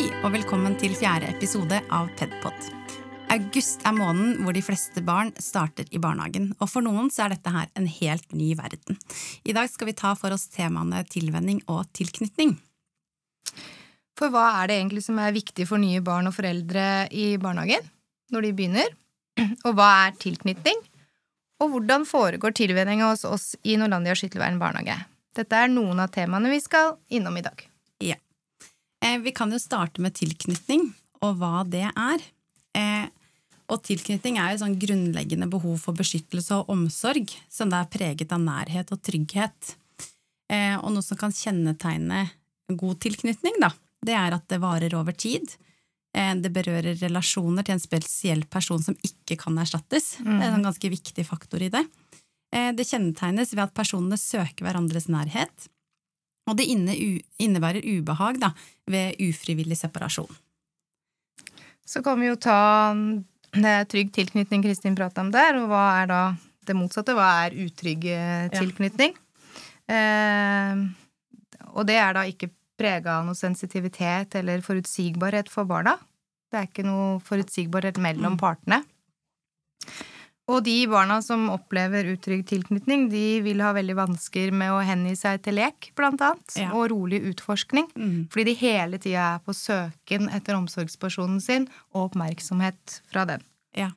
Hei, og velkommen til fjerde episode av Pedpod. August er måneden hvor de fleste barn starter i barnehagen, og for noen så er dette her en helt ny verden. I dag skal vi ta for oss temaene tilvenning og tilknytning. For hva er det egentlig som er viktig for nye barn og foreldre i barnehagen når de begynner? Og hva er tilknytning? Og hvordan foregår tilvenninga hos oss i Norlandia Skyttervern barnehage? Dette er noen av temaene vi skal innom i dag. Ja. Eh, vi kan jo starte med tilknytning, og hva det er. Eh, og tilknytning er jo sånn grunnleggende behov for beskyttelse og omsorg, som det er preget av nærhet og trygghet. Eh, og noe som kan kjennetegne god tilknytning, da, det er at det varer over tid. Det berører relasjoner til en spesiell person som ikke kan erstattes. Det er en ganske viktig faktor i det. Det kjennetegnes ved at personene søker hverandres nærhet, og det innebærer ubehag da, ved ufrivillig separasjon. Så kan vi jo ta det er trygg tilknytning Kristin prata om der, og hva er da det motsatte? Hva er utrygg eh, tilknytning? Ja. Eh, og det er da ikke prega av noe sensitivitet eller forutsigbarhet for barna. Det er ikke noe forutsigbarhet mellom mm. partene. Og de barna som opplever utrygg tilknytning, de vil ha veldig vansker med å hengi seg til lek, blant annet, ja. og rolig utforskning. Mm. Fordi de hele tida er på søken etter omsorgspersonen sin og oppmerksomhet fra den. Ja.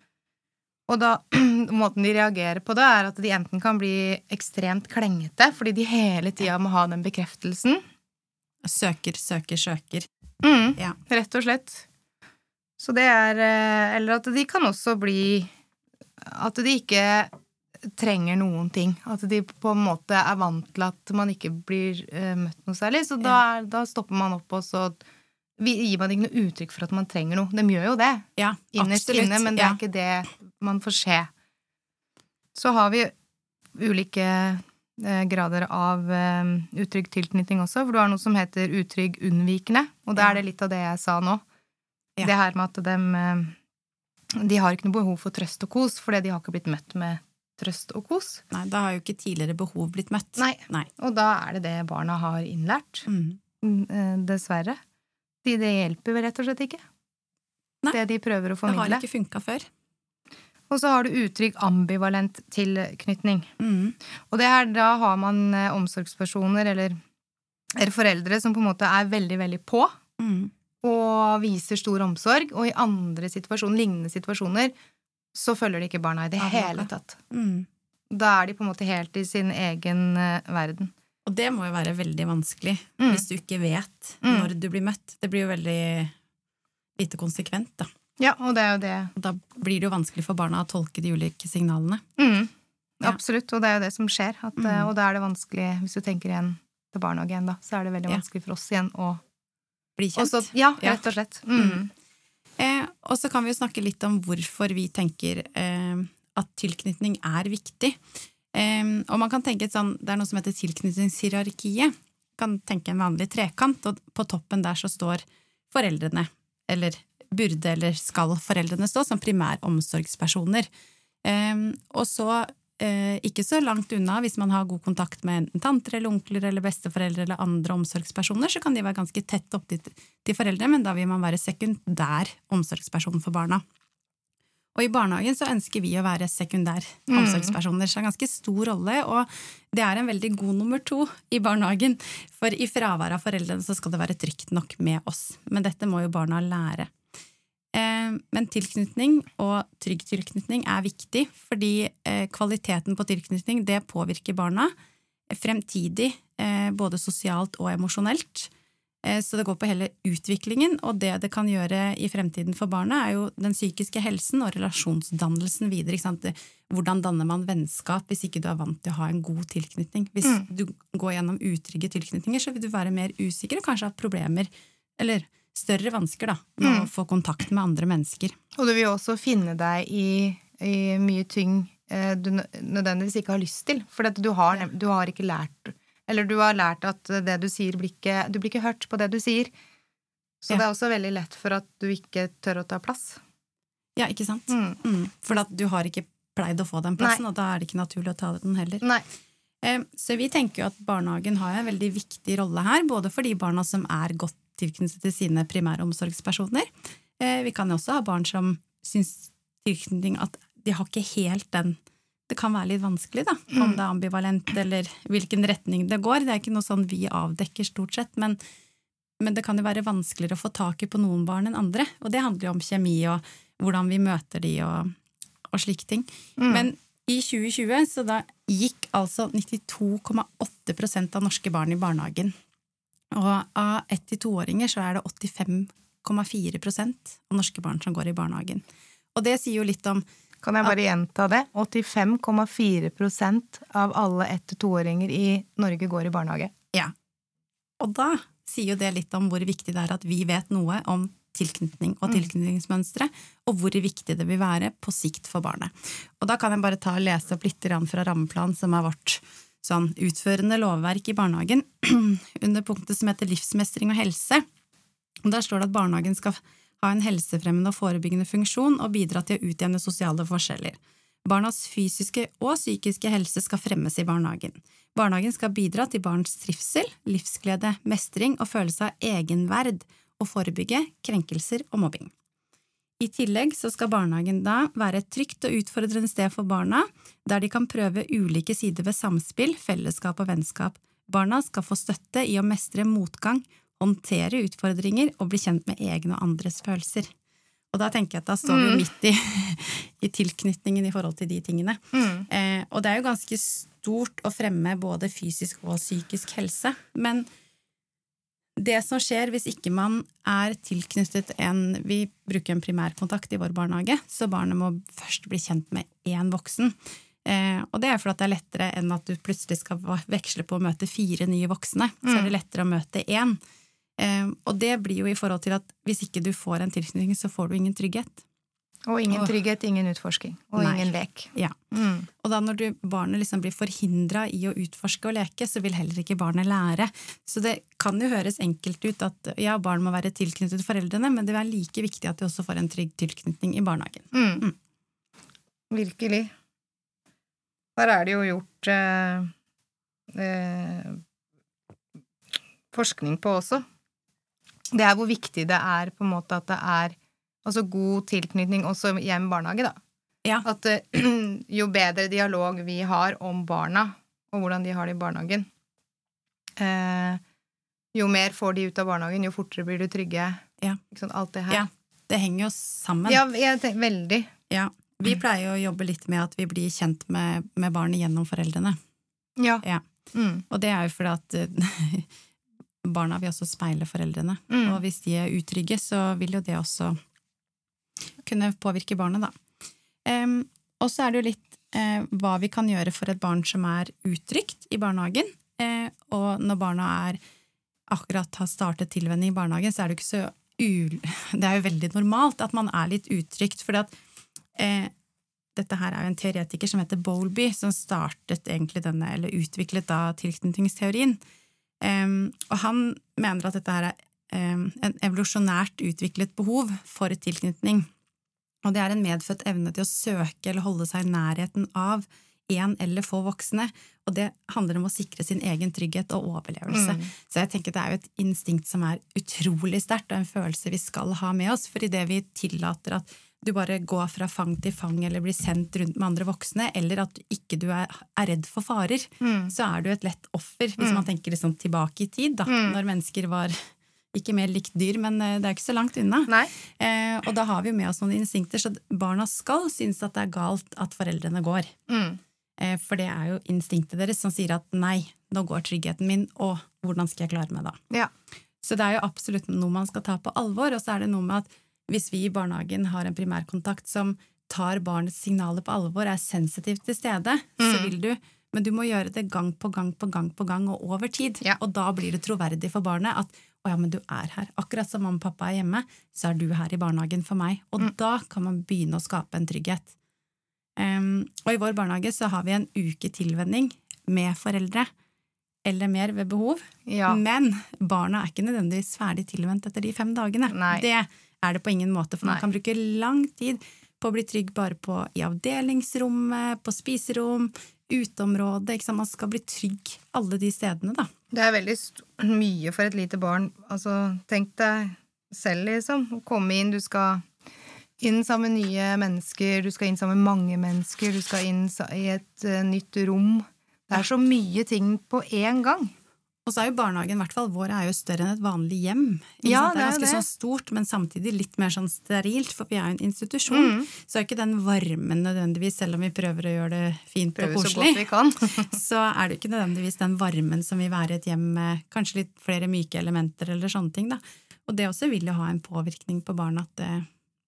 Og da, måten de reagerer på det, er at de enten kan bli ekstremt klengete, fordi de hele tida må ha den bekreftelsen. Søker, søker, søker. Mm, ja. Rett og slett. Så det er eh, Eller at de kan også bli at de ikke trenger noen ting. At de på en måte er vant til at man ikke blir uh, møtt noe særlig. Så da, er, da, stopper man opp, og så gir man ikke noe uttrykk for at man trenger noe. De gjør jo det ja, innerst inne, men det er ikke det man får se. Så har vi ulike uh, grader av uh, utrygg tilknytning også, for du har noe som heter utrygg unnvikende, og da er det litt av det jeg sa nå. Ja. Det her med at dem de har ikke noe behov for trøst og kos, fordi de har ikke blitt møtt med trøst og kos. Nei, da har jo ikke tidligere behov blitt møtt. Nei, Nei. og da er det det barna har innlært. Mm. mm eh, dessverre. De, det hjelper vel rett og slett ikke. Nei. Det de prøver å formidle. Det har ikke funka før. Og så har du uttrykk ambivalent tilknytning. Mm. Og det her, da har man eh, omsorgspersoner eller, eller, foreldre som på en måte er veldig, veldig på. Mm og viser stor omsorg, og i andre situasjoner, lignende situasjoner så følger de ikke barna i det hele tatt. Mm. Da er de på en måte helt i sin egen uh, verden. Og det må jo være veldig vanskelig mm. hvis du ikke vet mm. når du blir møtt. Det blir jo veldig lite konsekvent, da. Ja, og det er jo det. Da blir det jo vanskelig for barna å tolke de ulike signalene. Mm. Ja. Absolutt, og det er jo det som skjer. At, mm. Og da er det vanskelig, hvis du tenker igjen til barnehage igjen, da, så er det veldig vanskelig for oss igjen å bli kjent. Også, ja, rett og slett. Mm. Mm. Eh, og så kan vi jo snakke litt om hvorfor vi tenker eh, at tilknytning er viktig. Eh, og man kan tenke et sånn, Det er noe som heter tilknytningshierarkiet. Kan tenke en vanlig trekant, og på toppen der så står foreldrene, eller burde eller skal foreldrene stå, som primær omsorgspersoner. Eh, og så ikke så langt unna, hvis man har god kontakt med enten tanter eller onkler eller besteforeldre eller andre omsorgspersoner, så kan de være ganske tett opp til, til foreldre, men da vil man være sekundær omsorgsperson for barna. Og i barnehagen så ønsker vi å være sekundær mm. omsorgspersoner, så det er en ganske stor rolle, og det er en veldig god nummer to i barnehagen, for i fravær av foreldrene så skal det være trygt nok med oss. Men dette må jo barna lære. Eh, men tilknytning og trygg tilknytning er viktig, fordi eh, kvaliteten på tilknytning det påvirker barna fremtidig, eh, både sosialt og emosjonelt. Så det går på hele utviklingen, og det det kan gjøre i fremtiden for barna, er jo den psykiske helsen og relasjonsdannelsen videre. Hvordan danner man vennskap hvis ikke du er vant til å ha en god tilknytning? Hvis mm. du går gjennom utrygge tilknytninger, så vil du være mer usikker og kanskje ha problemer, eller større vansker da, med mm. å få kontakt med andre mennesker. Og du vil også finne deg i, i mye ting eh, du nødvendigvis ikke har lyst til. For du har, du har, ikke lært Eller du har lært at det du sier, blir ikke, du blir ikke hørt på det du sier. Så ja. det er også veldig lett for at du ikke tør å ta plass. Ja, ikke sant? Mm. Mm. For at du har ikke pleid å få den plassen, Nei. og da er det ikke naturlig å ta den heller. Nei. Eh, så vi tenker jo at barnehagen har en veldig viktig rolle her, både for de barna som er godt tilknyttet til sine primæromsorgspersoner. Eh, vi kan jo også ha barn som syns tilknytning at de har ikke helt den Det kan være litt vanskelig, da, om det er ambivalent eller hvilken retning det går. Det er ikke noe sånn vi avdekker, stort sett, men, men det kan jo være vanskeligere å få tak i på noen barn enn andre. Og det handler jo om kjemi og hvordan vi møter de og, og slike ting. Men i 2020 så da gikk altså 92,8% av norske barn i barnehagen. Og av ett- til toåringer så er det 85,4% av norske barn som går i barnehagen. Og det sier jo litt om Kan jeg bare gjenta det? 85,4% av alle ett- til toåringer i Norge går i barnehage. Ja. Og da sier jo det litt om hvor viktig det er at vi vet noe om tilknytning og tilknytningsmønstre, og hvor viktig det vil være på sikt for barnet. Og da kan jeg bare ta og lese opp litt fra rammeplanen, som er vårt sånn utførende lovverk i barnehagen, under punktet som heter livsmestring og helse. Og Der står det at barnehagen skal ha en helsefremmende og forebyggende funksjon og bidra til å utjevne sosiale forskjeller. Barnas fysiske og psykiske helse skal fremmes i barnehagen. Barnehagen skal bidra til barns trivsel, livsglede, mestring og følelse av egenverd, og forebygge krenkelser og mobbing. I tillegg så skal barnehagen da være et trygt og utfordrende sted for barna, der de kan prøve ulike sider ved samspill, fellesskap og vennskap. Barna skal få støtte i å mestre motgang, håndtere utfordringer og bli kjent med egne og andres følelser. Og da tenker jeg at da står vi mm. midt i, i tilknytningen i forhold til de tingene. Eh, og det er jo ganske stort å fremme både fysisk og psykisk helse, men det som skjer hvis ikke man er tilknyttet en Vi bruker en primærkontakt i vår barnehage, så barnet må først bli kjent med én voksen. Eh, og det er fordi det er lettere enn at du plutselig skal veksle på å møte fire nye voksne. Så er det lettere å møte én. Eh, og det blir jo i forhold til at hvis ikke du får en tilknytning, så får du ingen trygghet. Og ingen trygghet, ingen utforsking. Og Nei. ingen lek. Ja. Mm. Og da når du, barnet liksom blir forhindra i å utforske og leke, så vil heller ikke barnet lære. Så det kan jo høres enkelt ut at ja, barn må være tilknyttet foreldrene, men det er like viktig at de også får en trygg tilknytning i barnehagen. Mm. Virkelig. Der er det jo gjort eh, eh, forskning på også. Det er hvor viktig det er på en måte at det er altså god tilknytning også hjem-barnehage, da. Ja. At eh, jo bedre dialog vi har om barna, og hvordan de har det i barnehagen, eh, jo mer får de ut av barnehagen, jo fortere blir du trygge. Ja. Sant? Alt det her. Ja, det henger jo sammen. Ja, tenker, veldig. Ja. Vi pleier jo å jobbe litt med at vi blir kjent med, med barnet gjennom foreldrene. Ja. Ja. Mm. Og det er jo fordi at eh, barna vil også speile foreldrene. Mm. Og hvis de er utrygge, så vil jo det også kunne påvirke barnet, da. Em, og så er det jo litt eh, hva vi kan gjøre for et barn som er utrygt i barnehagen. Eh, og når barna er akkurat har startet tilvenning i barnehagen, så er det ikke så. Det er jo veldig normalt at man er litt utrygt, For eh, dette her er jo en teoretiker som heter Bowlby, som startet egentlig denne, eller utviklet da tilknytningsteorien. Og han mener at dette her er en evolusjonært utviklet behov for tilknytning. Og det er en medfødt evne til å søke eller holde seg i nærheten av en eller få voksne, og det handler om å sikre sin egen trygghet og overlevelse. Mm. Så jeg tenker det er jo et instinkt som er utrolig sterkt, og en følelse vi skal ha med oss, for idet vi tillater at du bare går fra fang til fang eller blir sendt rundt med andre voksne, eller at ikke du er, er redd for farer, Mm. så er du et lett offer, hvis man tenker liksom tilbake i tid, da, Mm. når mennesker var ikke mer likt dyr, men eh, det er ikke så langt unna. Eh, og da har vi jo med oss noen instinkter, så barna skal synes at det er galt at foreldrene går. Mm. Eh, for det er jo instinktet deres som sier at nei, nå går tryggheten min, og hvordan skal jeg klare meg da? Ja. Så det er jo absolutt noe man skal ta på alvor, og så er det noe med at hvis vi i barnehagen har en primærkontakt som tar barnets signaler på alvor, er sensitivt til stede, så Mm. vil du men du må gjøre det gang på gang på gang på gang og over tid. Ja. Og da blir det troverdig for barnet at å ja, men du er her. Akkurat som mamma og pappa er hjemme, så er du her i barnehagen for meg. Og Mm. da kan man begynne å skape en trygghet. Um, og i vår barnehage så har vi en uke tilvenning med foreldre, eller mer ved behov. Ja. Men barna er ikke nødvendigvis ferdig tilvendt etter de fem dagene. Nei. Det er det på ingen måte, for Nei. man kan bruke lang tid på å bli trygg bare på, i avdelingsrommet, på spiserom, uteområdet. Man skal bli trygg alle de stedene, da. Det er veldig mye for et lite barn. Altså, tenk deg selv, liksom. Å komme inn, du skal inn sammen med nye mennesker, du skal inn sammen med mange mennesker, du skal inn i et uh, nytt rom. Det er så mye ting på én gang. Og så er jo barnehagen, i hvert fall vår, er jo større enn et vanlig hjem. Ja, det er ganske det. sånn stort, men samtidig litt mer sånn sterilt, for vi er jo en institusjon. Mm. Så er ikke den varmen nødvendigvis, selv om vi prøver å gjøre det fint Prøver og så koselig. kan. så er det ikke nødvendigvis den varmen som vil være et hjem med kanskje litt flere myke elementer eller sånne ting. da. Og det også vil jo ha en påvirkning på barna at det,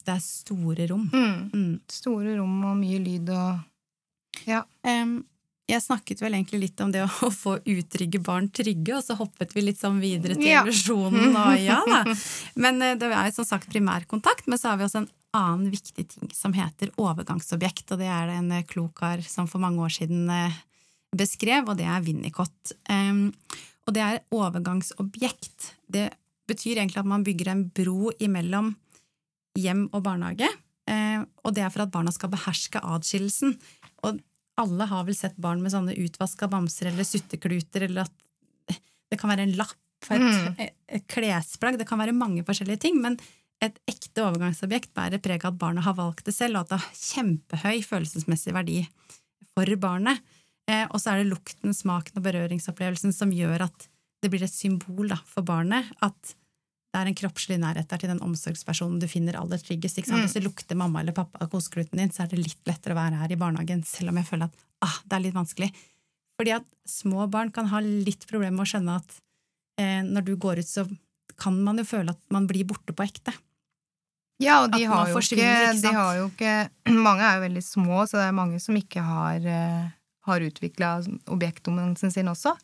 det er store rom. Mm. Mm. Store rom og mye lyd og Ja. Em, jeg snakket vel egentlig litt om det å, få utrygge barn trygge, og så hoppet vi litt sånn videre til Ja. illusjonen og ja da. Men eh, det er som sagt primærkontakt, men så har vi også en annen viktig ting som heter overgangsobjekt, og det er det en eh, klok kar som for mange år siden eh, beskrev, og det er Winnicott. Em, og det er overgangsobjekt. Det betyr egentlig at man bygger en bro imellom hjem og barnehage, eh, og det er for at barna skal beherske adskillelsen. Og alle har vel sett barn med sånne utvaska bamser eller suttekluter, eller at det kan være en lapp på et, Mm. et, et klesplagg, det kan være mange forskjellige ting, men et ekte overgangsobjekt bærer preg av at barnet har valgt det selv, og at det har kjempehøy følelsesmessig verdi for barnet. Eh, og så er det lukten, smaken og berøringsopplevelsen som gjør at det blir et symbol da, for barnet. At det er en kroppslig nærhet der til den omsorgspersonen du finner aller tryggest. Mm. Hvis det lukter mamma eller pappa av kosekluten din, så er det litt lettere å være her i barnehagen, selv om jeg føler at ah, det er litt vanskelig. Fordi at små barn kan ha litt problemer med å skjønne at eh, når du går ut, så kan man jo føle at man blir borte på ekte. Ja, og de har, jo ikke, de har jo ikke Mange er jo veldig små, så det er mange som ikke har, eh har utvikla objektdominansen sin også.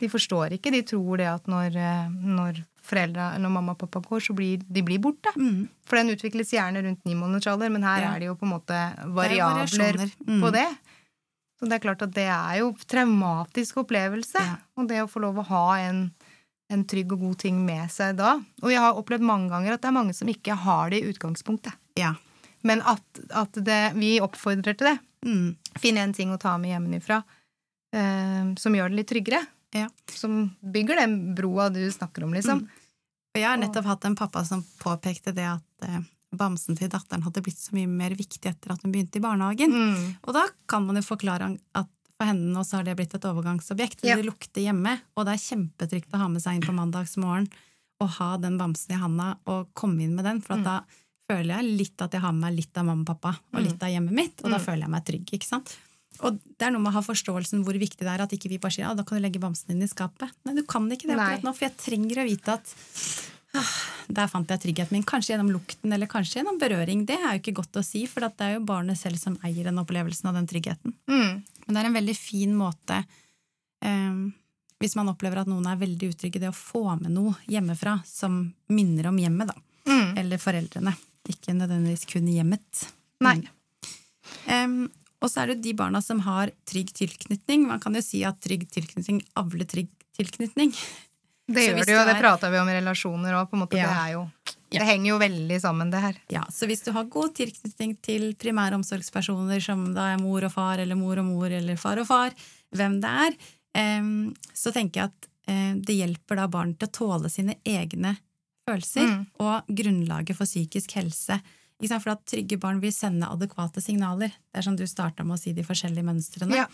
De forstår ikke. De tror det at når, eh, når foreldra, når mamma og pappa går, så blir de blir borte. Mm. For den utvikles gjerne rundt ni måneders alder, men her Ja. er det jo på en måte er variabler. Mm. på det. Så det er klart at det er jo traumatisk opplevelse. Ja. Og det å få lov å ha en, en trygg og god ting med seg da. Og jeg har opplevd mange ganger at det er mange som ikke har det i utgangspunktet. Ja. Men at, at det, vi oppfordrer til det. Mm. Finn en ting å ta med hjemmefra eh, som gjør det litt tryggere. Ja. Som bygger den broa du snakker om, liksom. Og jeg har nettopp hatt en pappa som påpekte det at eh, bamsen til datteren hadde blitt så mye mer viktig etter at hun begynte i barnehagen. Mm. Og da kan man jo forklare at for henne nå så har det blitt et overgangsobjekt. Ja. Det lukter hjemme, og det er kjempetrygt å ha med seg inn på mandagsmorgen og ha den bamsen i handa og komme inn med den, for Mm. da føler jeg litt at jeg har med meg litt av mamma og pappa og Mm. litt av hjemmet mitt, og da Mm. føler jeg meg trygg. ikke sant? Og det er noe med å ha forståelsen hvor viktig det er at ikke vi bare sier ja, da kan du legge bamsen din i skapet. Nei, du kan ikke det akkurat nå, for jeg trenger å vite at ah, der fant jeg tryggheten min. Kanskje gjennom lukten, eller kanskje gjennom berøring. Det er jo ikke godt å si, for det er jo barnet selv som eier den opplevelsen av den tryggheten. Mm. Men det er en veldig fin måte eh, hvis man opplever at noen er veldig utrygge, det å få med noe hjemmefra som minner om hjemmet, da. Mm. Eller foreldrene. Ikke nødvendigvis kun hjemmet. Nei. Em, og så er det de barna som har trygg tilknytning. Man kan jo si at trygg tilknytning avler trygg tilknytning. Det gjør det jo, det prata vi om i relasjoner òg. Ja. Det jo Ja. Henger jo veldig sammen, det her. Ja, Så hvis du har god tilknytning til primære omsorgspersoner, som da er mor og far, eller mor og mor, eller far og far, hvem det er, så tenker jeg at det hjelper da barn til å tåle sine egne følelser Mm. og grunnlaget for psykisk helse. For at trygge barn vil sende adekvate signaler. Det er som du starta med å si de forskjellige mønstrene. Ja.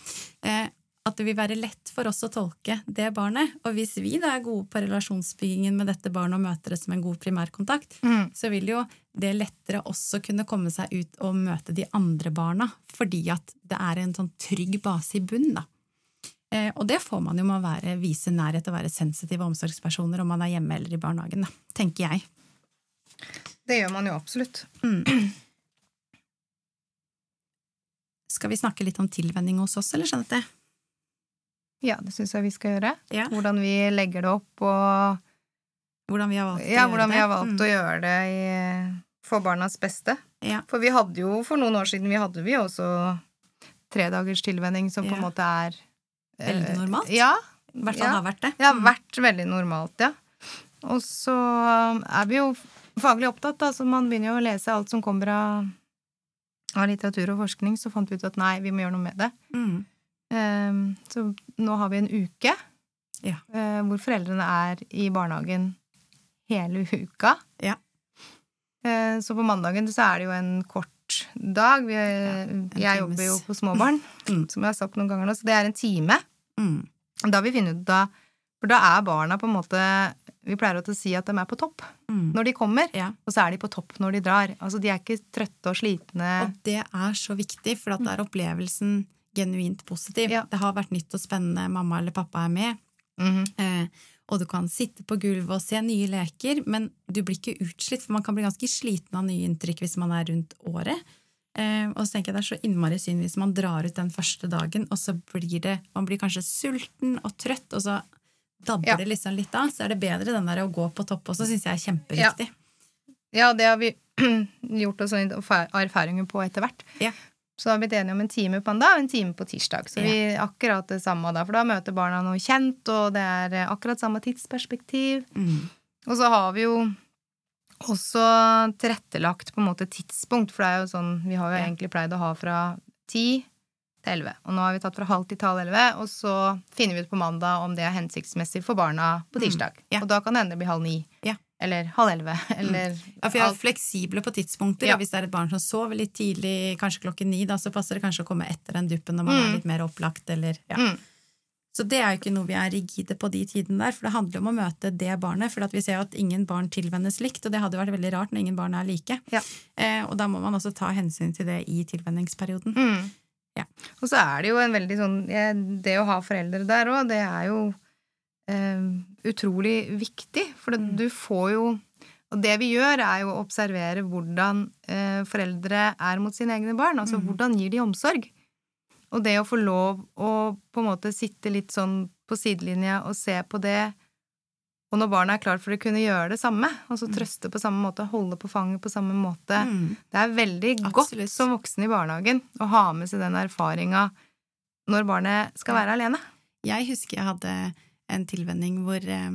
Eh, at det vil være lett for oss å tolke det barnet. Og hvis vi da er gode på relasjonsbyggingen med dette barnet og møter det som en god primærkontakt, Mm. så vil jo det lettere også kunne komme seg ut og møte de andre barna, fordi at det er en sånn trygg base i bunnen, da. Eh, og det får man jo med å være, vise nærhet og være sensitive omsorgspersoner om man er hjemme eller i barnehagen, da, tenker jeg. Det gjør man jo absolutt. Skal vi snakke litt om tilvenning hos oss, eller Jeanette? Ja, det syns jeg vi skal gjøre. Ja. Hvordan vi legger det opp, og Hvordan vi har valgt ja, å gjøre vi har det. valgt Mm. å gjøre det i, for barnas beste. Ja. For vi hadde jo for noen år siden vi hadde vi også tredagers tilvenning, som på en måte er eh, Veldig normalt. Ja. I hvert fall har vært det. Ja, Mm. vært veldig normalt, ja. Og så er vi jo faglig opptatt, da, så man begynner jo å lese alt som kommer av, av litteratur og forskning, så fant vi ut at nei, vi må gjøre noe med det. Mm. Um, så nå har vi en uke Ja. uh, hvor foreldrene er i barnehagen hele uka. Ja. Uh, Så på mandagen så er det jo en kort dag. Vi, en jeg jobber jo på småbarn, Mm. som jeg har sagt noen ganger nå, så det er en time. Mm. Da vi finner ut da For da er barna på en måte Vi pleier å si at de er på topp Mm. når de kommer, Ja. og så er de på topp når de drar. Altså de er ikke trøtte og slitne. Og det er så viktig, for at da er opplevelsen genuint positiv. Ja. Det har vært nytt og spennende, mamma eller pappa er med, Mhm. eh, og du kan sitte på gulvet og se nye leker, men du blir ikke utslitt, for man kan bli ganske sliten av nye inntrykk hvis man er rundt året. Eh, og så tenker jeg det er så innmari synd hvis man drar ut den første dagen, og så blir det Man blir kanskje sulten og trøtt, og så dabber Ja. det liksom litt av. Så er det bedre den der å gå på topp også, syns jeg er kjempeviktig. Ja, det har vi gjort oss erfaringer på etter hvert. Ja. Så da har vi blitt enige om en time på mandag og en time på tirsdag. Så Ja. vi akkurat det samme da, for da møter barna noe kjent, og det er eh, akkurat samme tidsperspektiv. Mm. Og så har vi jo også tilrettelagt på en måte tidspunkt, for det er jo sånn Vi har jo Ja. egentlig pleid å ha fra ti til elleve. Og nå har vi tatt fra halv til halv elleve, og så finner vi ut på mandag om det er hensiktsmessig for barna på tirsdag. Mm. Ja. Og da kan det hende det blir halv ni. Ja. Eller halv elleve. Eller Ja, for vi er fleksible på tidspunkter, Ja. hvis det er et barn som sover litt tidlig, kanskje klokken ni, da, så passer det kanskje å komme etter den duppen når man Mm. er litt mer opplagt, eller ja. Mm. Så det er jo ikke noe vi er rigide på de tidene der, for det handler om å møte det barnet, for at vi ser jo at ingen barn tilvennes likt, og det hadde vært veldig rart når ingen barn er like. Ja. Eh, og da må man også ta hensyn til det i tilvenningsperioden. Mm. Ja. Og så er det jo en veldig sånn Det å ha foreldre der òg, det er jo eh, utrolig viktig. For det, Mm. du får jo Og det vi gjør, er jo å observere hvordan eh, foreldre er mot sine egne barn. Altså Mm. hvordan gir de omsorg? Og det å få lov å på en måte sitte litt sånn på sidelinja og se på det, og når barna er klar for å kunne gjøre det samme, altså trøste på samme måte, holde på fanget på samme måte, Mm. det er veldig Absolutt. godt som voksen i barnehagen å ha med seg den erfaringa når barnet skal Ja. være alene. Jeg husker jeg hadde en tilvenning hvor eh,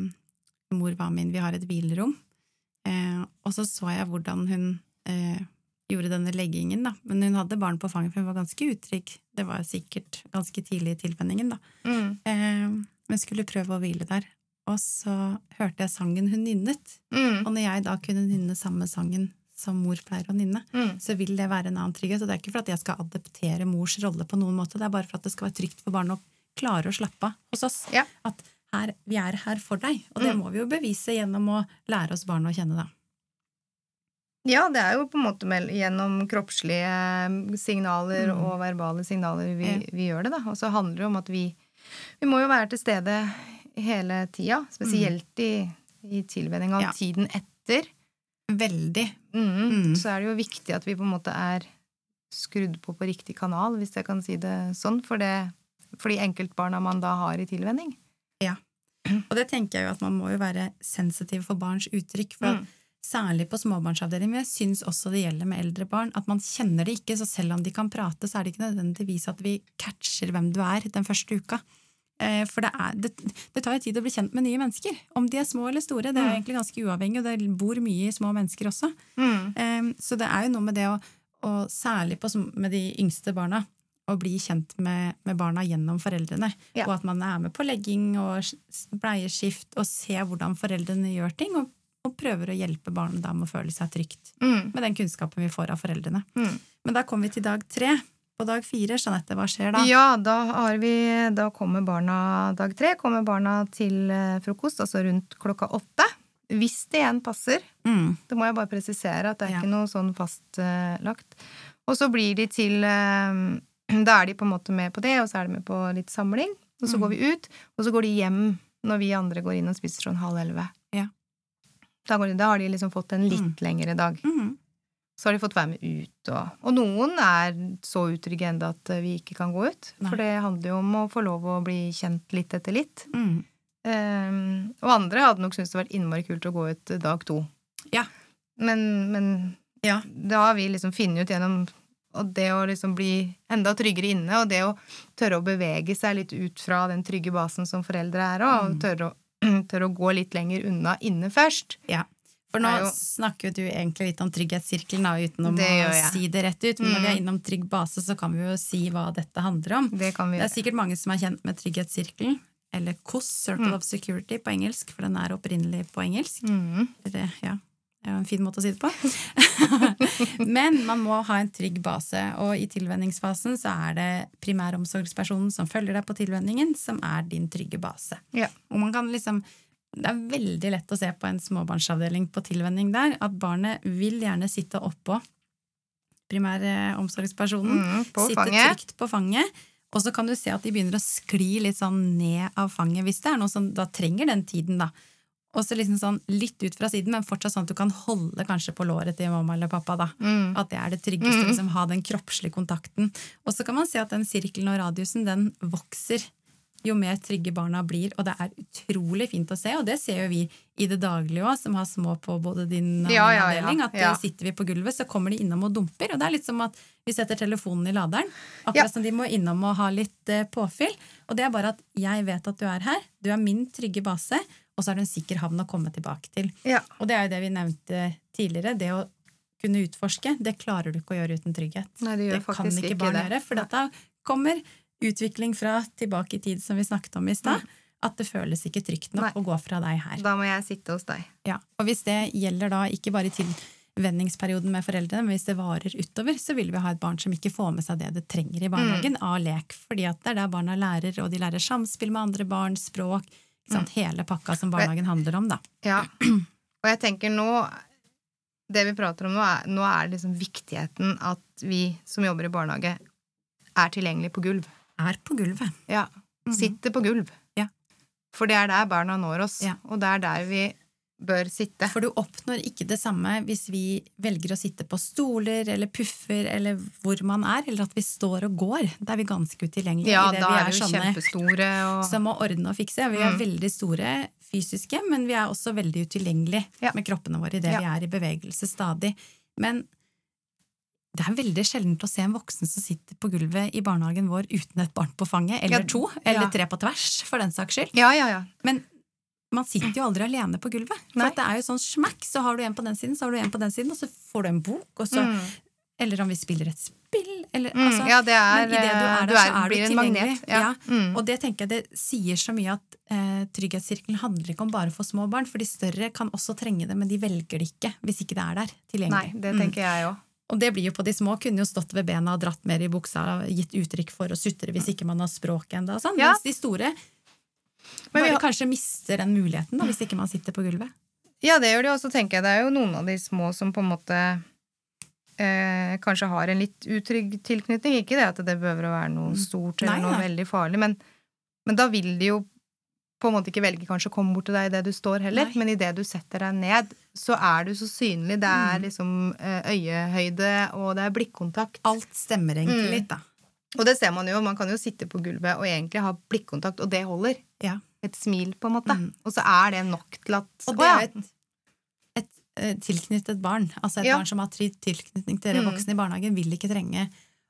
mor var min, vi har et hvilerom, eh, og så så jeg hvordan hun eh, gjorde denne leggingen, da. Men hun hadde barn på fanget, for hun var ganske utrygg. Det var sikkert ganske tidlig i tilvenningen, da. Mm. Eh, men skulle prøve å hvile der. Og så hørte jeg sangen hun nynnet. Mm. Og når jeg da kunne nynne samme sangen som mor pleier å nynne, Mm. så vil det være en annen trygghet. Og det er ikke for at jeg skal adoptere mors rolle på noen måte, det er bare for at det skal være trygt for barnet å klare å slappe av hos oss. Ja. At her, vi er her for deg. Og det Mm. må vi jo bevise gjennom å lære oss barna å kjenne, da. Ja, det er jo på en måte gjennom kroppslige signaler Mm. og verbale signaler vi, Ja. vi gjør det, da. Og så handler det om at vi Vi må jo være til stede hele tida, spesielt i, i tilvenninga av Ja. tiden etter. Veldig. Mm. Mm. Så er det jo viktig at vi på en måte er skrudd på på riktig kanal, hvis jeg kan si det sånn, for, det, for de enkeltbarna man da har i tilvenning. Ja. Og det tenker jeg jo at man må jo være sensitiv for barns uttrykk. For Mm. Særlig på småbarnsavdelingen, men jeg syns også det gjelder med eldre barn. At man kjenner det ikke, så selv om de kan prate, så er det ikke nødvendigvis at vi catcher hvem du er den første uka. Eh, For det, er, det, det tar jo tid å bli kjent med nye mennesker. Om de er små eller store. Det er jo egentlig ganske uavhengig, og det bor mye i små mennesker også. Mm. Så det er jo noe med det å, å særlig på, med de yngste barna, å bli kjent med, med barna gjennom foreldrene. Ja. Og at man er med på legging og bleieskift, og ser hvordan foreldrene gjør ting. Og, og prøver å hjelpe barnet da med å føle seg trygt Mm. med den kunnskapen vi får av foreldrene. Mm. Men da kommer vi til dag tre. På dag fire, Jeanette, hva skjer da? Ja, da, har vi, da kommer barna dag tre kommer barna til eh, frokost, altså rundt klokka åtte. Hvis det igjen passer. Mm. Det må jeg bare presisere at det er Ja. ikke noe sånn fastlagt. og så blir de til eh, Da er de på en måte med på det, og så er de med på litt samling. Og så Mm. går vi ut, og så går de hjem når vi andre går inn og spiser sånn halv elleve. Ja. Da, går de, da har de liksom fått en litt Mm. lengre dag. Mm. Så har de fått være med ut, og, og noen er så utrygge ennå at vi ikke kan gå ut. Nei. For det handler jo om å få lov å bli kjent litt etter litt. Mm. Um, og andre hadde nok syntes det vært innmari kult å gå ut dag to. Ja. Men, men Ja. da har vi liksom funnet ut gjennom og det å liksom bli enda tryggere inne, og det å tørre å bevege seg litt ut fra den trygge basen som foreldre er, og Mm. tørre, å, tørre å gå litt lenger unna inne først. Ja. For nå jo- snakker jo du egentlig litt om trygghetssirkelen, da, utenom Det å si det rett ut. Men når vi Mm. er innom trygg base, så kan vi jo si hva dette handler om. Det kan vi Det er sikkert mange som er kjent med trygghetssirkelen. eller COS, Circle of Security på engelsk, for den er opprinnelig på engelsk. Mm. Eller, ja, det er jo en fin måte å si det på. Men man må ha en trygg base, og i tilvenningsfasen så er det primæromsorgspersonen som følger deg på tilvenningen, som er din trygge base. Ja. Og man kan liksom det er veldig lett å se på en småbarnsavdeling på tilvenning der at barnet vil gjerne sitte oppå primæromsorgspersonen. Mm, sitte fanget. trygt på fanget. Og så kan du se at de begynner å skli litt sånn ned av fanget hvis det er noe som da trenger den tiden, da. Og så liksom sånn litt ut fra siden, men fortsatt sånn at du kan holde kanskje på låret til mamma eller pappa. da. Mm. At det er det tryggeste, liksom ha den kroppslige kontakten. Og så kan man se at den sirkelen og radiusen, den vokser jo mer trygge barna blir, og det er utrolig fint å se, og det ser jo vi i det daglige òg, som har små på både din Ja, ja, avdeling, at Ja. eh, sitter vi på gulvet, så kommer de innom og dumper, og det er litt som at vi setter telefonen i laderen, akkurat som de må innom og ha litt eh, påfyll, og det er bare at jeg vet at du er her, du er min trygge base, og så er du en sikker havn å komme tilbake til. Og det er jo det vi nevnte tidligere, det å kunne utforske, det klarer du ikke å gjøre uten trygghet. Nei, det gjør kan ikke barn det. gjøre, for da kommer utvikling fra tilbake i tid, som vi snakket om i stad, at det føles ikke trygt nok Mm. Nei. å gå fra deg her. Da må jeg sitte hos deg. Ja. Og hvis det gjelder da ikke bare i tilvenningsperioden med foreldrene, men hvis det varer utover, så vil vi ha et barn som ikke får med seg det det trenger i barnehagen Mm. av lek, fordi at det er der barna lærer, og de lærer samspill med andre barn, språk? Mm. hele pakka som barnehagen handler om, da. Ja. Og jeg tenker nå Det vi prater om nå, er, nå er liksom viktigheten at vi som jobber i barnehage, er tilgjengelig på gulv. Er på gulvet. Ja. Mhm. Sitter på gulv. Ja. For det er der barna når oss, Ja. og det er der vi bør sitte. For du oppnår ikke det samme hvis vi velger å sitte på stoler eller puffer eller hvor man er, eller at vi står og går. Da er vi ganske utilgjengelige. Ja, i det da vi er vi sånne kjempestore og som må ordne og fikse. Vi er Mm. veldig store fysiske, men vi er også veldig utilgjengelige Ja. med kroppene våre idet Ja. vi er i bevegelse stadig. Men det er veldig sjeldent å se en voksen som sitter på gulvet i barnehagen vår uten et barn på fanget, eller Ja, to, eller ja. tre på tvers, for den saks skyld. Ja, ja, ja. Men man sitter jo aldri alene på gulvet. For Nei. at det er jo sånn smakk, så har du en på den siden, så har du en på den siden, og så får du en bok, så Mm. Eller om vi spiller et spill, eller Mm, altså ja, det er, Men det du er eh, der, så er du en tilgjengelig. magnet. Ja. Ja. Mm. Og det tenker jeg det sier så mye at eh, trygghetssirkelen handler ikke om bare for små barn, for de større kan også trenge det, men de velger det ikke hvis ikke det er der Nei, tilgjengelig. det Mm. tenker jeg òg. Og det blir jo på de små, kunne jo stått ved bena og dratt mer i buksa, gitt uttrykk for å sutre hvis ikke man har språk ennå, og sånn. Ja. mens de store bare har- kanskje mister den muligheten da, hvis ikke man sitter på gulvet. Ja, det gjør de, og så tenker jeg det er jo noen av de små som på en måte eh, kanskje har en litt utrygg tilknytning. Ikke det at det behøver å være noe stort eller Nei, noe nei. veldig farlig, men, men da vil de jo på en måte ikke velger kanskje å komme bort til deg idet du står heller, Nei. men idet du setter deg ned, så er du så synlig. Det er Mm. liksom eh, øyehøyde, og det er blikkontakt. Alt stemmer egentlig Mm. litt, da. Og det ser man jo, man kan jo sitte på gulvet og egentlig ha blikkontakt, og det holder. Ja. Et smil, på en måte. Mm. Og så er det nok til at Og det er et, et eh, tilknyttet barn. Altså et Ja. barn som har tilknytning til dere Mm. voksne i barnehagen, vil ikke trenge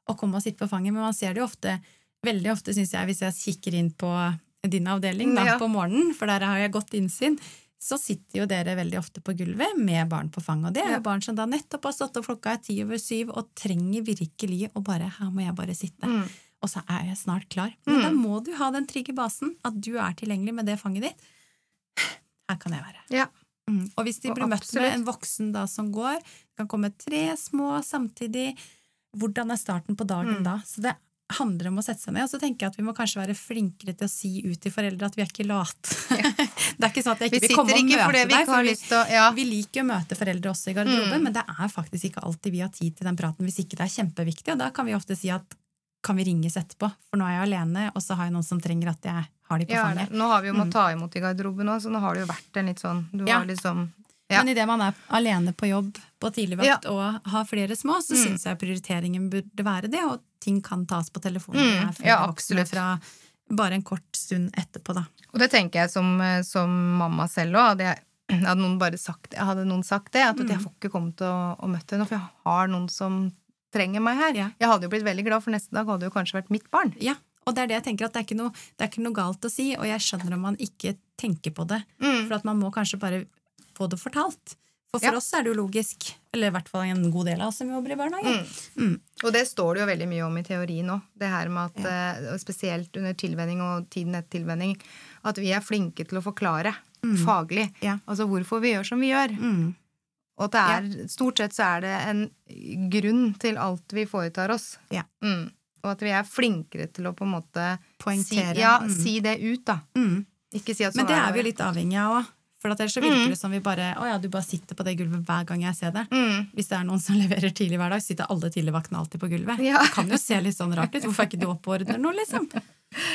å komme og sitte på fanget. Men man ser det jo ofte, veldig ofte, syns jeg, hvis jeg kikker inn på din avdeling da, Ja. på morgenen, for der har jeg godt innsyn, så sitter jo dere veldig ofte på gulvet med barn på fanget. Og det er jo barn som da nettopp har stått opp klokka er ti over syv og trenger virkelig å bare Her må jeg bare sitte. Mm. Og så er jeg snart klar. Men Mm. da må du ha den trygge basen, at du er tilgjengelig med det fanget ditt. Her kan jeg være. Ja. Mm. Og hvis de Og blir møtt absolutt. med en voksen da som går, det kan komme tre små samtidig, hvordan er starten på dagen Mm. da? Så det handler om å sette seg ned. Og så tenker jeg at vi må kanskje være flinkere til å si ut til foreldre at vi er ikke late. det er ikke sånn at jeg Vi ikke vil komme og møte vi deg. for vi, å Ja. vi liker å møte foreldre også i garderoben, Mm. men det er faktisk ikke alltid vi har tid til den praten hvis ikke det er kjempeviktig. Og da kan vi ofte si at kan vi ringes etterpå, for nå er jeg alene, og så har jeg noen som trenger at jeg har de på Ja, fanget. Nå har vi jo måttet Mm. ta imot i garderoben òg, så nå har det jo vært en litt sånn Du Ja. har liksom Ja. Men idet man er alene på jobb på tidligvakt og har flere små, så Mm. syns jeg prioriteringen burde være det, og ting kan tas på telefonen. Mm, ja, absolutt. fra bare en kort stund etterpå, da. Og det tenker jeg som, eh, som mamma selv òg. Hadde, hadde noen bare sagt, hadde noen sagt det, at Mm. jeg får ikke kommet og, og møtt henne, for jeg har noen som trenger meg her. Ja. Jeg hadde jo blitt veldig glad, for neste dag hadde jo kanskje vært mitt barn. Ja, og det er det jeg tenker at det er ikke noe, det er ikke noe galt å si, og jeg skjønner om man ikke tenker på det, Mm. for at man må kanskje bare få det fortalt. For for Ja. oss er det jo logisk, eller i hvert fall en god del av oss som jobber i barnehage. Mm. Og det står det jo veldig mye om i teorien òg. Det her med at, ja. spesielt under tilvenning og tiden etter tilvenning, at vi er flinke til å forklare faglig. Ja. Altså hvorfor vi gjør som vi gjør. Mm. Og at det er, stort sett så er det en grunn til alt vi foretar oss. Ja. Mm. Og at vi er flinkere til å på en måte Poengtere. Si, ja, Mm. si det ut, da. Mm. Ikke si at Men sånn det er vi jo litt avhengig av òg. For at ellers så virker det som vi bare Å ja, du bare sitter på det gulvet hver gang jeg ser det. Mm. Hvis det er noen som leverer tidlig hver dag, sitter alle tidligvaktene alltid på gulvet. Ja. Det kan jo se litt sånn rart ut. Hvorfor er ikke du oppe og ordner noe, liksom?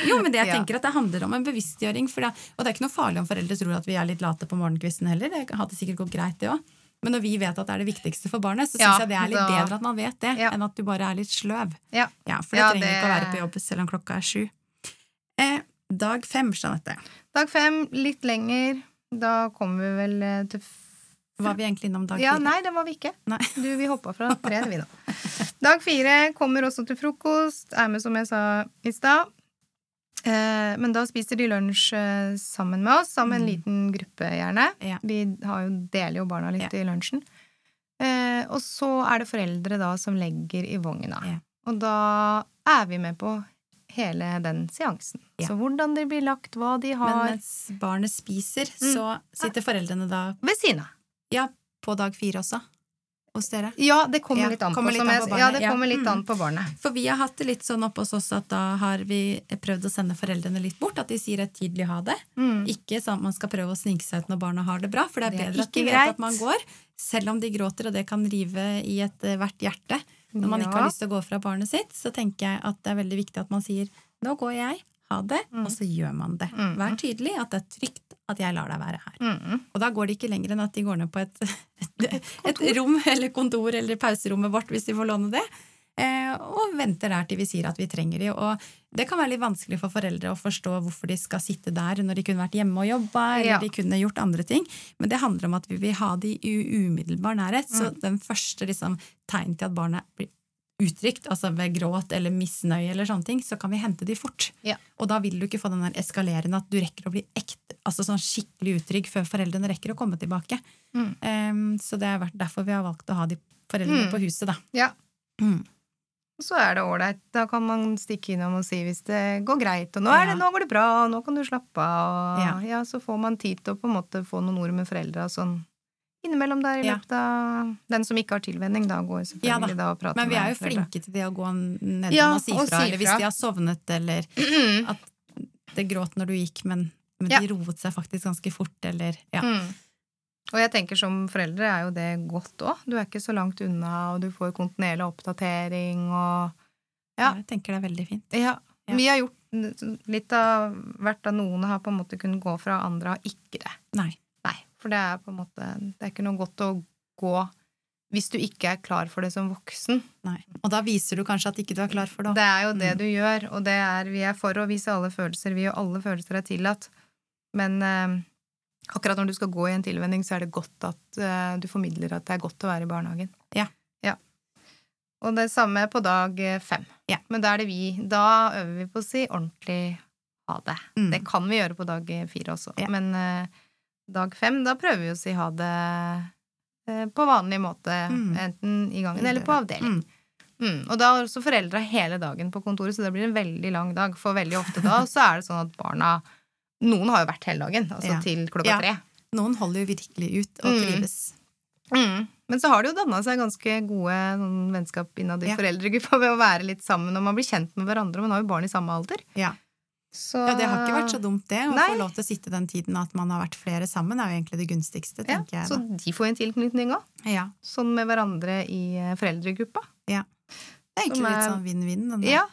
Jo, men det jeg tenker at det handler om en bevisstgjøring. For det, og det er ikke noe farlig om foreldre tror at vi er litt late på morgenkvisten heller. Det hadde sikkert gått greit, det òg. Men når vi vet at det er det viktigste for barnet, så syns Ja, jeg det er litt da- bedre at man vet det, Ja. enn at du bare er litt sløv. Ja. Ja, For det trenger det- ikke å være på jobb selv om klokka er sju. Eh, dag fem, Jeanette. Dag fem, litt lenger. Da kommer vi vel eh, til Var vi egentlig innom dag Ja, nei, det var vi ikke. Nei. Du, vi hoppa fra tre, vi nå. Dag fire kommer også til frokost. Er med, som jeg sa i stad. Eh, men da spiser de lunsj eh, sammen med oss, sammen med en Mm. liten gruppe, gjerne. Ja. Vi har jo, deler jo barna litt Ja. i lunsjen. Og så er det foreldre da som legger i vogna. Ja. Og da er vi med på hele den seansen. Ja. Så hvordan de blir lagt, hva de har Men mens barnet spiser, Mm. så sitter foreldrene da ved siden av. ja, på dag fire også hos dere. Ja, det kommer Ja, litt an på. kommer litt an på ja, barnet. det kommer litt Mm. an på barnet. For vi har hatt det litt sånn oppe hos oss at da har vi prøvd å sende foreldrene litt bort. At de sier et tydelig ha det. Mm. Ikke sånn at man skal prøve å snike seg ut når barna har det bra, for det er Det er bedre at de vet greit. at man går, selv om de gråter, og det kan rive i ethvert hjerte. Når man ikke har lyst til å gå fra barnet sitt, så tenker jeg at det er veldig viktig at man sier 'nå går jeg', ha det, og så gjør man det. Mm. Vær tydelig at det er trygt at jeg lar deg være her. Mm. Og da går det ikke lenger enn at de går ned på et, et, et rom eller kontor eller pauserommet vårt, hvis de får låne det, og venter der til vi sier at vi trenger de. Og det kan være litt vanskelig for foreldre å forstå hvorfor de skal sitte der når de kunne vært hjemme og jobba, eller Ja. de kunne gjort andre ting. Men det handler om at vi vil ha de i umiddelbar nærhet. Så Mm. den første liksom, tegn til at barnet blir uttrykt, altså ved gråt eller misnøye eller sånne ting, så kan vi hente de fort. Ja. Og da vil du ikke få den der eskalerende at du rekker å bli ekte, altså sånn skikkelig utrygg før foreldrene rekker å komme tilbake. Mm. Um, så det er derfor vi har valgt å ha de foreldrene Mm. på huset, da. Ja. Mm. Så er det ålreit. Da kan man stikke innom og si hvis det går greit. Og nå, det, Ja. nå går det bra, og nå kan du slappe av. Og, Ja. ja. så får man tid til å på en måte få noen ord med foreldra sånn innimellom der i Ja. løpet av Den som ikke har tilvenning, da går selvfølgelig da. da og prater Men vi er jo med flinke til det å gå ned Ja, og si og fra, si eller hvis de har sovnet, eller Mm. at det gråt når du gikk, men, men de roet seg faktisk ganske fort, eller ja. Mm. Og jeg tenker som foreldre er jo det godt òg. Du er ikke så langt unna, og du får kontinuerlig oppdatering og Ja. Jeg tenker det er veldig fint. Ja. Ja. Vi har gjort litt av hvert av noen har på en måte kunnet gå fra, andre har ikke det. Nei. Nei, for det er på en måte Det er ikke noe godt å gå hvis du ikke er klar for det som voksen. Nei. Og da viser du kanskje at ikke du er klar for det. Det er jo det Mm. du gjør, og det er Vi er for å vise alle følelser. Vi gjør alle følelser er tillatt. Men eh, akkurat når du skal gå i en tilvenning, så er det godt at uh, du formidler at det er godt å være i barnehagen. Ja. ja. Og det samme på dag eh, fem. Ja. Men da er det vi. Da øver vi på å si ordentlig ha det. Mm. Det kan vi gjøre på dag eh, fire også. Ja. Men uh, dag fem, da prøver vi å si ha det uh, på vanlig måte. Mm. Enten i gangen eller på avdeling. Mm. Mm, og da har også foreldra hele dagen på kontoret, så det blir en veldig lang dag. For veldig ofte da så er det sånn at barna Noen har jo vært hele dagen, altså Ja. til klokka Ja. tre. Noen holder jo virkelig ut og Mm. trives. Mm. Men så har det jo danna seg ganske gode sånn, vennskap innad i Ja. foreldregruppa ved å være litt sammen, og man blir kjent med hverandre. Man har jo barn i samme alder. Ja. Så ja, det har ikke vært så dumt, det. Å få lov til å sitte den tiden at man har vært flere sammen, er jo egentlig det gunstigste, ja, tenker jeg. Så de får en tilknytning òg. Ja. Sånn med hverandre i foreldregruppa. foreldregruppa. Det er egentlig er... litt sånn vinn-vinn. Ja.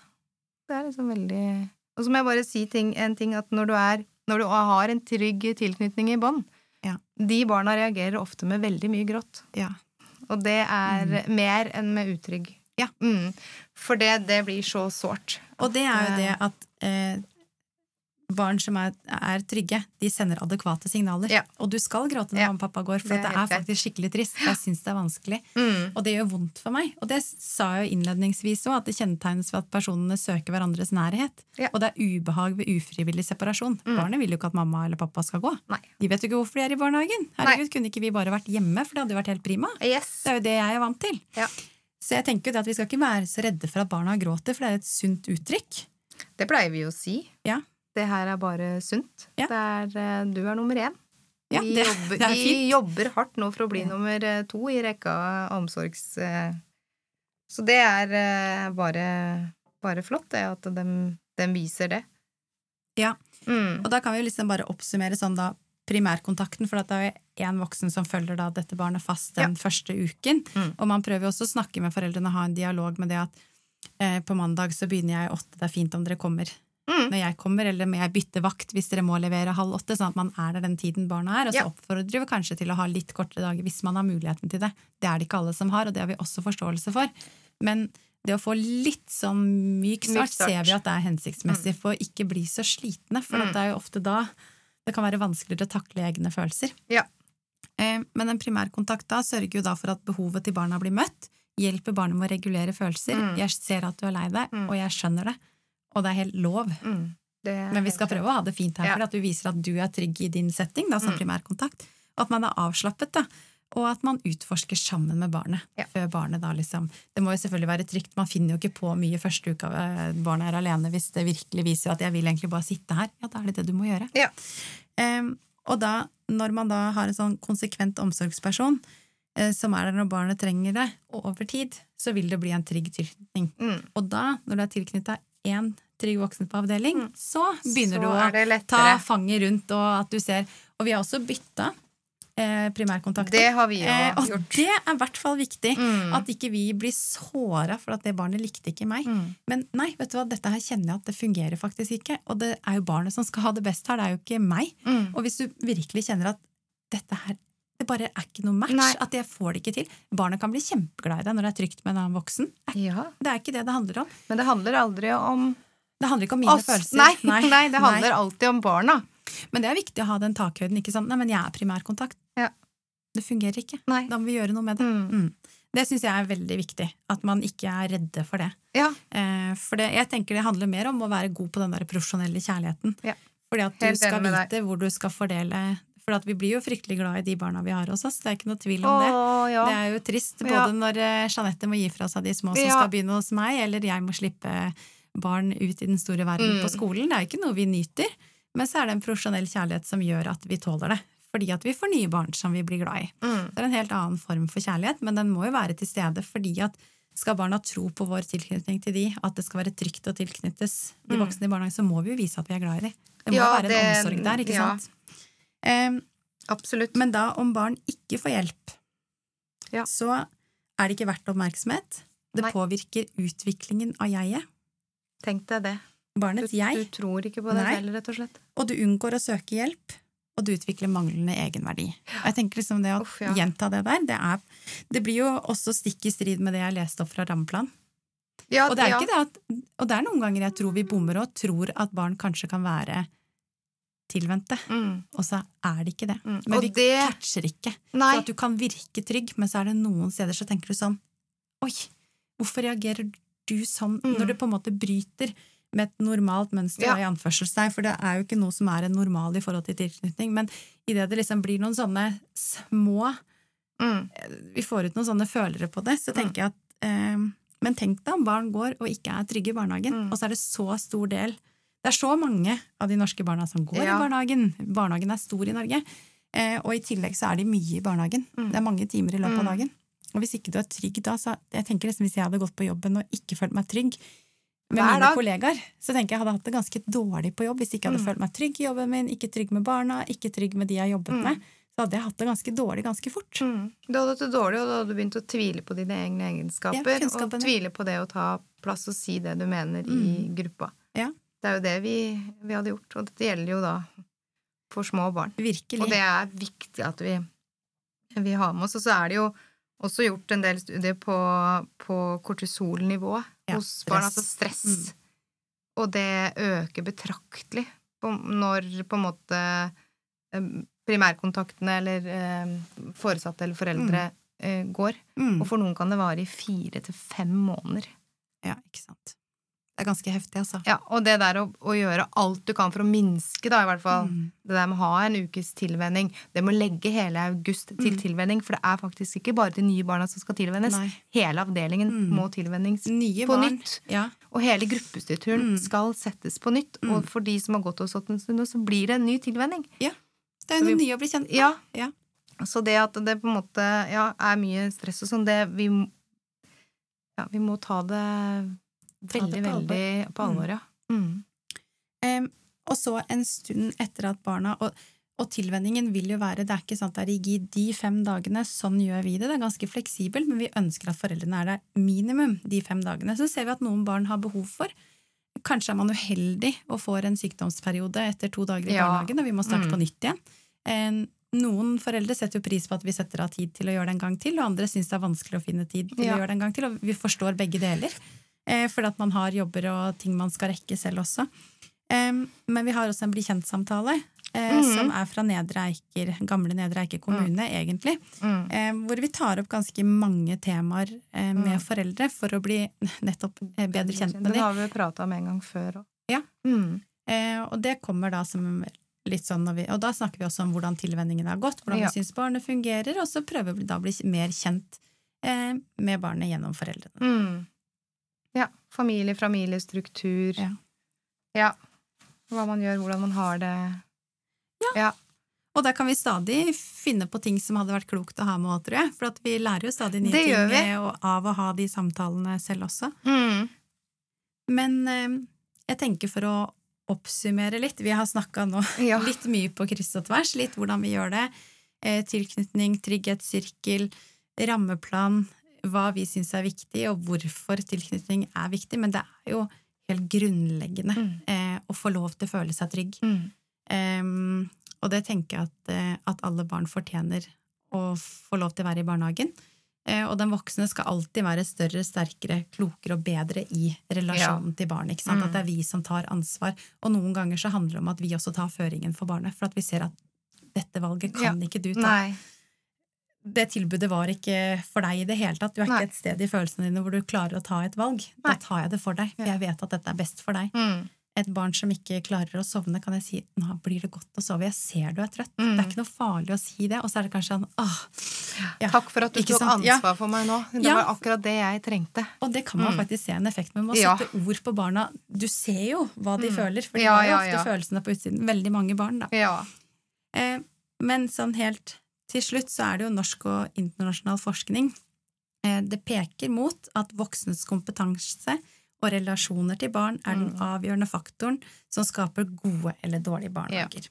Det er liksom veldig Og så må jeg bare si ting, en ting at når du er Når du har en trygg tilknytning i bånd, Ja. de barna reagerer ofte med veldig mye grått. Ja. Og det er mer enn med utrygg. Mm. Ja. Mm. For det, det blir så sårt. Og det er jo det at eh, barn som er, er trygge, de sender adekvate signaler. Ja. Og du skal gråte når Ja. mamma og pappa går, for Det det er faktisk skikkelig trist. Jeg syns det er vanskelig. Mm. Og det gjør vondt for meg. Og det sa jeg jo innledningsvis òg, at det kjennetegnes ved at personene søker hverandres nærhet. Ja. Og det er ubehag ved ufrivillig separasjon. Barnet vil jo ikke at mamma eller pappa skal gå. Nei. De vet jo ikke hvorfor de er i barnehagen. Herregud, Kunne ikke vi bare vært hjemme, for det hadde jo vært helt prima. Yes. Det er jo det jeg er vant til. Ja. Så jeg tenker jo at vi skal ikke være så redde for at barna gråter, for det er et sunt uttrykk. Det pleier vi jo å si. Ja. Det her er bare sunt. Ja. Det er, eh, du er nummer én. Ja, vi, det- jobber, det vi jobber hardt nå for å bli Ja. nummer eh, to i rekka av omsorgs... eh, Så det er bare, bare flott, det, at de, viser det. Ja. Mm. Og da kan vi liksom bare oppsummere sånn da primærkontakten, for det er jo én voksen som følger da dette barnet fast den første uken. Mm. Og man prøver jo også å snakke med foreldrene, ha en dialog med det at eh, på mandag så begynner jeg åtte, det er fint om dere kommer Mm. når jeg kommer, eller må jeg bytte vakt hvis dere må levere halv åtte, sånn at man er der den tiden barna er. Og så Ja. oppfordrer vi kanskje til å ha litt kortere dager hvis man har muligheten til det. Det er det ikke alle som har, og det har vi også forståelse for. Men det å få litt sånn myk Myk start, start. ser vi at det er hensiktsmessig for å ikke bli så slitne, for Mm. at det er jo ofte da det kan være vanskeligere å takle egne følelser. Ja. Eh, Men en primærkontakt da sørger jo da for at behovet til barna blir møtt, hjelper barnet med å regulere følelser. Mm. Jeg ser at du er lei deg, Mm. og jeg skjønner det. Og det er helt lov. Mm. Det Men vi skal prøve å ha det fint her, Ja. for at du viser at du er trygg i din setting, da, som Mm. primærkontakt. Og at man er avslappet, da. Og at man utforsker sammen med barnet. Ja. Før barnet da liksom Det må jo selvfølgelig være trygt, man finner jo ikke på mye første uka eh, barnet er alene hvis det virkelig viser at jeg vil egentlig bare sitte her. Ja, da er det det du må gjøre. Ja. Um, og da, når man da har en sånn konsekvent omsorgsperson, eh, som er der når barnet trenger det, og over tid, så vil det bli en trygg tilknytning. Mm. Og da, når du er tilknytta én trygg voksen på avdeling, så begynner Så du å er ta fanget rundt, og at du ser Og vi har også bytta eh, primærkontakten. Det har vi jo eh, og gjort. det er i hvert fall viktig. Mm. At ikke vi blir såra for at det barnet likte ikke meg. Mm. Men nei, vet du hva, dette her kjenner jeg at det fungerer faktisk ikke. Og det er jo barnet som skal ha det best her, det er jo ikke meg. Mm. Og hvis du virkelig kjenner at dette her det bare er ikke noe match, Nei. at jeg får det ikke til Barnet kan bli kjempeglad i deg når det er trygt med en annen voksen. Ja. Det er ikke det det handler om. Men det handler aldri om Det handler ikke om mine oss. følelser. Nei, nei, det handler alltid om barna. Men det er viktig å ha den takhøyden. ikke sant? Nei, men jeg er primærkontakt. Ja. Det fungerer ikke. Nei. Da må vi gjøre noe med det. Mm. Mm. Det syns jeg er veldig viktig. At man ikke er redde for det. Ja. Eh, for det, jeg tenker det handler mer om å være god på den der profesjonelle kjærligheten. Ja. Fordi at du Helt skal deg. vite hvor du skal fordele For at vi blir jo fryktelig glad i de barna vi har hos oss. Det er ikke noe tvil om Å, det. ja. Det er jo trist både når eh, Jeanette må gi fra seg de små som skal begynne hos meg, eller jeg må slippe barn ut i den store verden Mm. på skolen. Det er jo ikke noe vi nyter. Men så er det en profesjonell kjærlighet som gjør at vi tåler det. Fordi at vi får nye barn som vi blir glad i. Mm. Det er en helt annen form for kjærlighet, men den må jo være til stede fordi at skal barna tro på vår tilknytning til de, at det skal være trygt å tilknyttes de Mm. voksne i barnehagen, så må vi jo vise at vi er glad i de. Det må Ja, være en det- omsorg der, ikke ja. sant? Um, Absolutt. men da, om barn ikke får hjelp, Ja. så er det ikke verdt oppmerksomhet. Det Nei. påvirker utviklingen av jeget. Tenk deg det. Du, Barnets du jeg. tror ikke på deg Nei. selv, rett og slett. Og du unngår å søke hjelp. Og du utvikler manglende egenverdi. Og jeg tenker liksom Det å Uff, ja. gjenta det der, det, er, det blir jo også stikk i strid med det jeg leste opp fra rammeplan. Ja, Og det er ja. ikke det at, og det er noen ganger jeg tror vi bommer og tror at barn kanskje kan være tilvendte, Mm. og så er det ikke det. Mm. Men Og vi det catcher ikke. Nei. For at du kan virke trygg, men så er det noen steder så tenker du sånn Oi, hvorfor reagerer du sånn Mm. når du på en måte bryter med et normalt mønster, Ja. i anførselstegn, for det er jo ikke noe som er en normal i forhold til tilknytning, men idet det liksom blir noen sånne små Mm. vi får ut noen sånne følere på det, så tenker jeg at eh, Men tenk deg om barn går og ikke er trygge i barnehagen, Mm. og så er det så stor del Det er så mange av de norske barna som går Ja. i barnehagen. Barnehagen er stor i Norge. Eh, og i tillegg så er de mye i barnehagen. Mm. Det er mange timer i løpet av Mm. dagen. Og hvis ikke du er trygg da, så jeg tenker liksom hvis jeg hadde gått på jobben og ikke følt meg trygg med Hver mine dag. kollegaer, så tenker jeg hadde hatt det ganske dårlig på jobb hvis ikke jeg hadde Mm. følt meg trygg i jobben min, ikke trygg med barna, ikke trygg med de jeg jobbet Mm. med. Så hadde jeg hatt det ganske dårlig ganske fort. Mm. Du hadde hatt det dårlig, og da hadde du begynt å tvile på dine egne egenskaper. Ja, og tvile på det å ta plass og si det du mener i gruppa. Ja. Det er jo det vi, vi hadde gjort, og dette gjelder jo da for små barn. Virkelig. Og det er viktig at vi, vi har med oss. Og så er det jo også gjort en del studier på, på kortisolnivå Ja, hos barn, altså stress. Mm. Og det øker betraktelig på, når på en måte primærkontaktene eller foresatte eller foreldre eh, går. Mm. Og for noen kan det vare i fire til fem måneder. Ja, ikke sant. Det er ganske heftig, altså. Ja, Og det der å, å gjøre alt du kan for å minske, da, i hvert fall Mm. Det der med å ha en ukes tilvenning. Det med å legge hele august til Mm. tilvenning, for det er faktisk ikke bare de nye barna som skal tilvennes. Nei. Hele avdelingen Mm. må tilvennes Nye på barn. nytt. Ja. Og hele gruppestrukturen Mm. skal settes på nytt. Mm. Og for de som har gått hos oss en stund, så blir det en ny tilvenning. Ja. Det er jo noe nye å bli kjent med. Ja. Ja. Så det at det på en måte ja, er mye stress og sånn, det vi, ja, vi må ta det veldig, på veldig på alvor, ja. Mm. Um, og så en stund etter at barna og, og tilvenningen vil jo være Det er ikke sant det er rigid de fem dagene, sånn gjør vi det. Det er ganske fleksibelt, men vi ønsker at foreldrene er der minimum de fem dagene. Så ser vi at noen barn har behov for Kanskje er man uheldig og får en sykdomsperiode etter to dager i Ja. barnehagen, og vi må starte Mm. på nytt igjen. En- Noen foreldre setter jo pris på at vi setter av tid til å gjøre det en gang til, og andre syns det er vanskelig å finne tid til Ja. å gjøre det en gang til, og vi forstår begge deler. Eh, fordi at man har jobber og ting man skal rekke selv også. Em, men vi har også en bli kjent-samtale, eh, Mhm. som er fra Nedre Eiker, gamle Nedre Eiker kommune, egentlig. Mm. Eh, hvor vi tar opp ganske mange temaer eh, med Mm. foreldre for å bli nettopp eh, bedre kjent med dem. Det har vi prata om en gang før òg. Ja. Mm. Eh, og det kommer da som litt sånn vi, Og da snakker vi også om hvordan tilvenningen har gått, hvordan Ja. vi syns barnet fungerer, og så prøver vi da å bli mer kjent eh, med barnet gjennom foreldrene. Ja. Familie, familiestruktur. Ja. ja. Hva man gjør, hvordan man har det. Ja. Og der kan vi stadig finne på ting som hadde vært klokt å ha med òg, tror jeg. For vi lærer jo stadig nye ting eh, av å ha de samtalene selv også. Mm. Men eh, jeg tenker for å oppsummere litt Vi har snakka nå Ja. litt mye på kryss og tvers, litt hvordan vi gjør det. Eh, tilknytning, trygghetssirkel, rammeplan, hva vi syns er viktig, og hvorfor tilknytning er viktig. Men det er jo helt grunnleggende Mm. eh, å få lov til å føle seg trygg. Mm. Em, og det tenker jeg at, eh, at alle barn fortjener å få lov til å være i barnehagen. Eh, og den voksne skal alltid være større, sterkere, klokere og bedre i relasjonen til barnet. Ikke sant? Mm. At det er vi som tar ansvar. Og noen ganger så handler det om at vi også tar føringen for barnet. For at vi ser at dette valget kan ikke du ta. Nei. Det tilbudet var ikke for deg i det hele tatt. Du er Nei. ikke et sted i følelsene dine hvor du klarer å ta et valg. Da tar jeg det for deg, for jeg vet at dette er best for deg Mm. et barn som ikke klarer å sovne, kan jeg si nå blir det godt å sove. Jeg ser du er trøtt. Mm. Det er ikke noe farlig å si det. Og så er det kanskje sånn åh. Ja. Takk for at du Ikke tok sant? Ansvar for meg nå. Det Ja. var akkurat det jeg trengte. Og det kan man Mm. faktisk se en effekt med. Man må Ja. sette ord på barna. Du ser jo hva de Mm. føler, for de har jo ofte følelsene på utsiden. Veldig mange barn, da. Ja. Eh, men sånn helt til slutt så er det jo norsk og internasjonal forskning. Eh, det peker mot at voksnes kompetanse og relasjoner til barn er den Mm. avgjørende faktoren som skaper gode eller dårlige barnehager.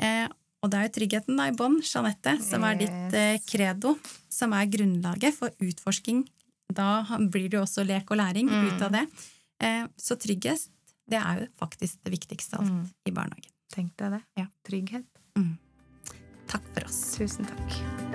Ja. og det er jo tryggheten da i bånn, Jeanette, som er ditt eh, credo, som er grunnlaget for utforsking. Da blir det jo også lek og læring Mm. ut av det. Eh, så trygghet, det er jo faktisk det viktigste av alt Mm. i barnehagen. Tenkte jeg det. Ja. Trygghet. Takk for oss. Tusen takk.